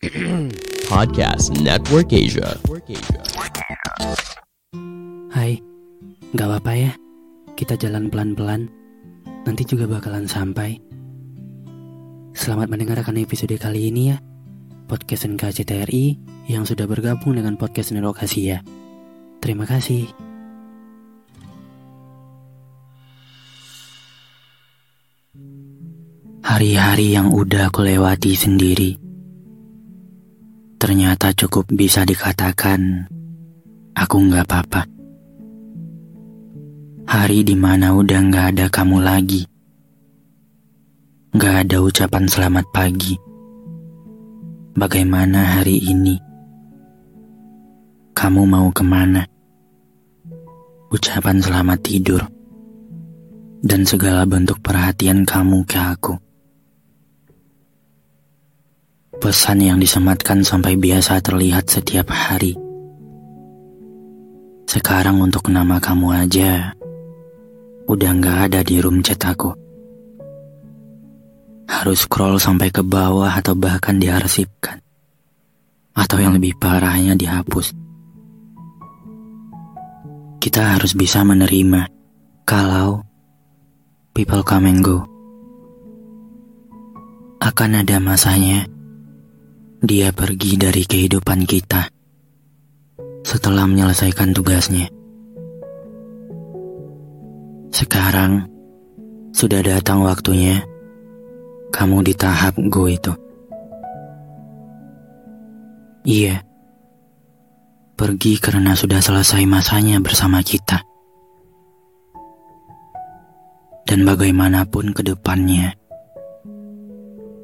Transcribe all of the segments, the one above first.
Podcast Network Asia. Hai, gak apa-apa ya. Kita jalan pelan-pelan. Nanti juga bakalan sampai. Selamat mendengarkan episode kali ini ya. Podcast NKCTRI yang sudah bergabung dengan podcast Network Asia. Terima kasih. Hari-hari yang udah aku lewati sendiri Ternyata cukup bisa dikatakan Aku nggak apa-apa. Hari di mana udah nggak ada kamu lagi. Nggak ada ucapan selamat pagi. Bagaimana hari ini? Kamu mau ke mana? Ucapan selamat tidur. Dan segala bentuk perhatian kamu ke aku Pesan yang disematkan sampai biasa terlihat setiap hari. Sekarang untuk nama kamu aja, udah nggak ada di room chat aku. Harus scroll sampai ke bawah atau bahkan diarsipkan. Atau yang lebih parahnya dihapus. Kita harus bisa menerima kalau people come and go. Akan ada masanya dia pergi dari kehidupan kita setelah menyelesaikan tugasnya. Sekarang sudah datang waktunya kamu di tahap go itu. Iya, pergi karena sudah selesai masanya bersama kita. Dan bagaimanapun ke depannya,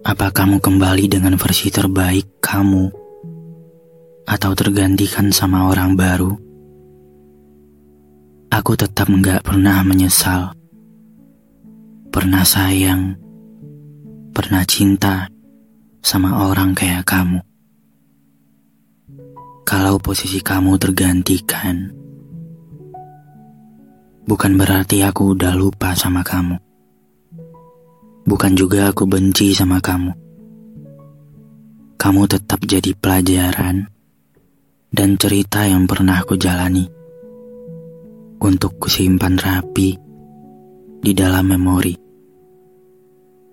apa kamu kembali dengan versi terbaik kamu? Atau tergantikan sama orang baru? Aku tetap nggak pernah menyesal. Pernah sayang, pernah cinta sama orang kayak kamu. Kalau posisi kamu tergantikan, bukan berarti aku udah lupa sama kamu. Bukan juga aku benci sama kamu. Kamu tetap jadi pelajaran dan cerita yang pernah aku jalani. Untuk kusimpan rapi di dalam memori.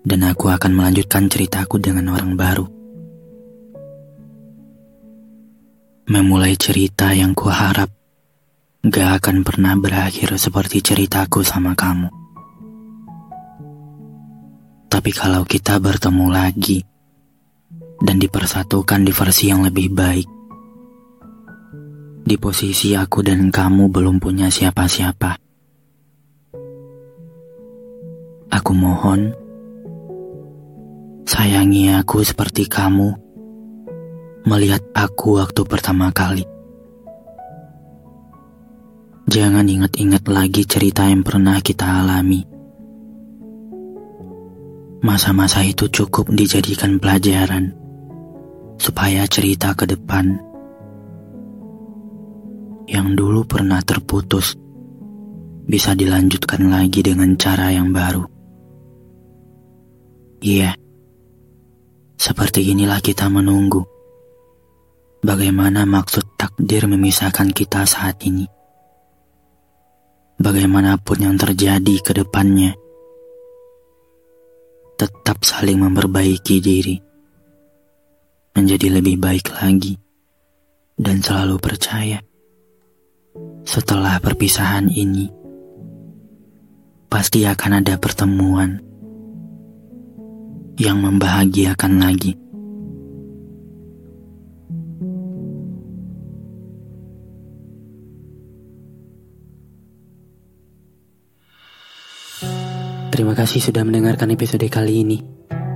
Dan aku akan melanjutkan ceritaku dengan orang baru. Memulai cerita yang kuharap gak akan pernah berakhir seperti ceritaku sama kamu. Tapi kalau kita bertemu lagi dan dipersatukan di versi yang lebih baik, di posisi aku dan kamu belum punya siapa-siapa, aku mohon sayangi aku seperti kamu melihat aku waktu pertama kali. Jangan ingat-ingat lagi cerita yang pernah kita alami Masa-masa itu cukup dijadikan pelajaran supaya cerita ke depan yang dulu pernah terputus bisa dilanjutkan lagi dengan cara yang baru. Iya, seperti inilah kita menunggu. Bagaimana maksud takdir memisahkan kita saat ini? Bagaimanapun yang terjadi ke depannya, saling memperbaiki diri, menjadi lebih baik lagi, dan selalu percaya setelah perpisahan ini pasti akan ada pertemuan yang membahagiakan lagi. Terima kasih sudah mendengarkan episode kali ini.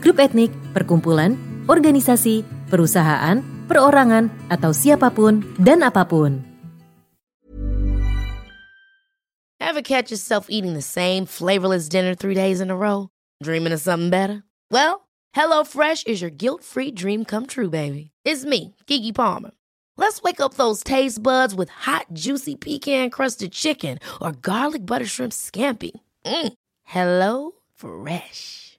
grup etnik, perkumpulan, organisasi, perusahaan, perorangan, atau siapapun dan apapun. Ever catch yourself eating the same flavorless dinner three days in a row? Dreaming of something better? Well, HelloFresh is your guilt-free dream come true, baby. It's me, Kiki Palmer. Let's wake up those taste buds with hot, juicy pecan-crusted chicken or garlic butter shrimp scampi. Mm. Hello Fresh.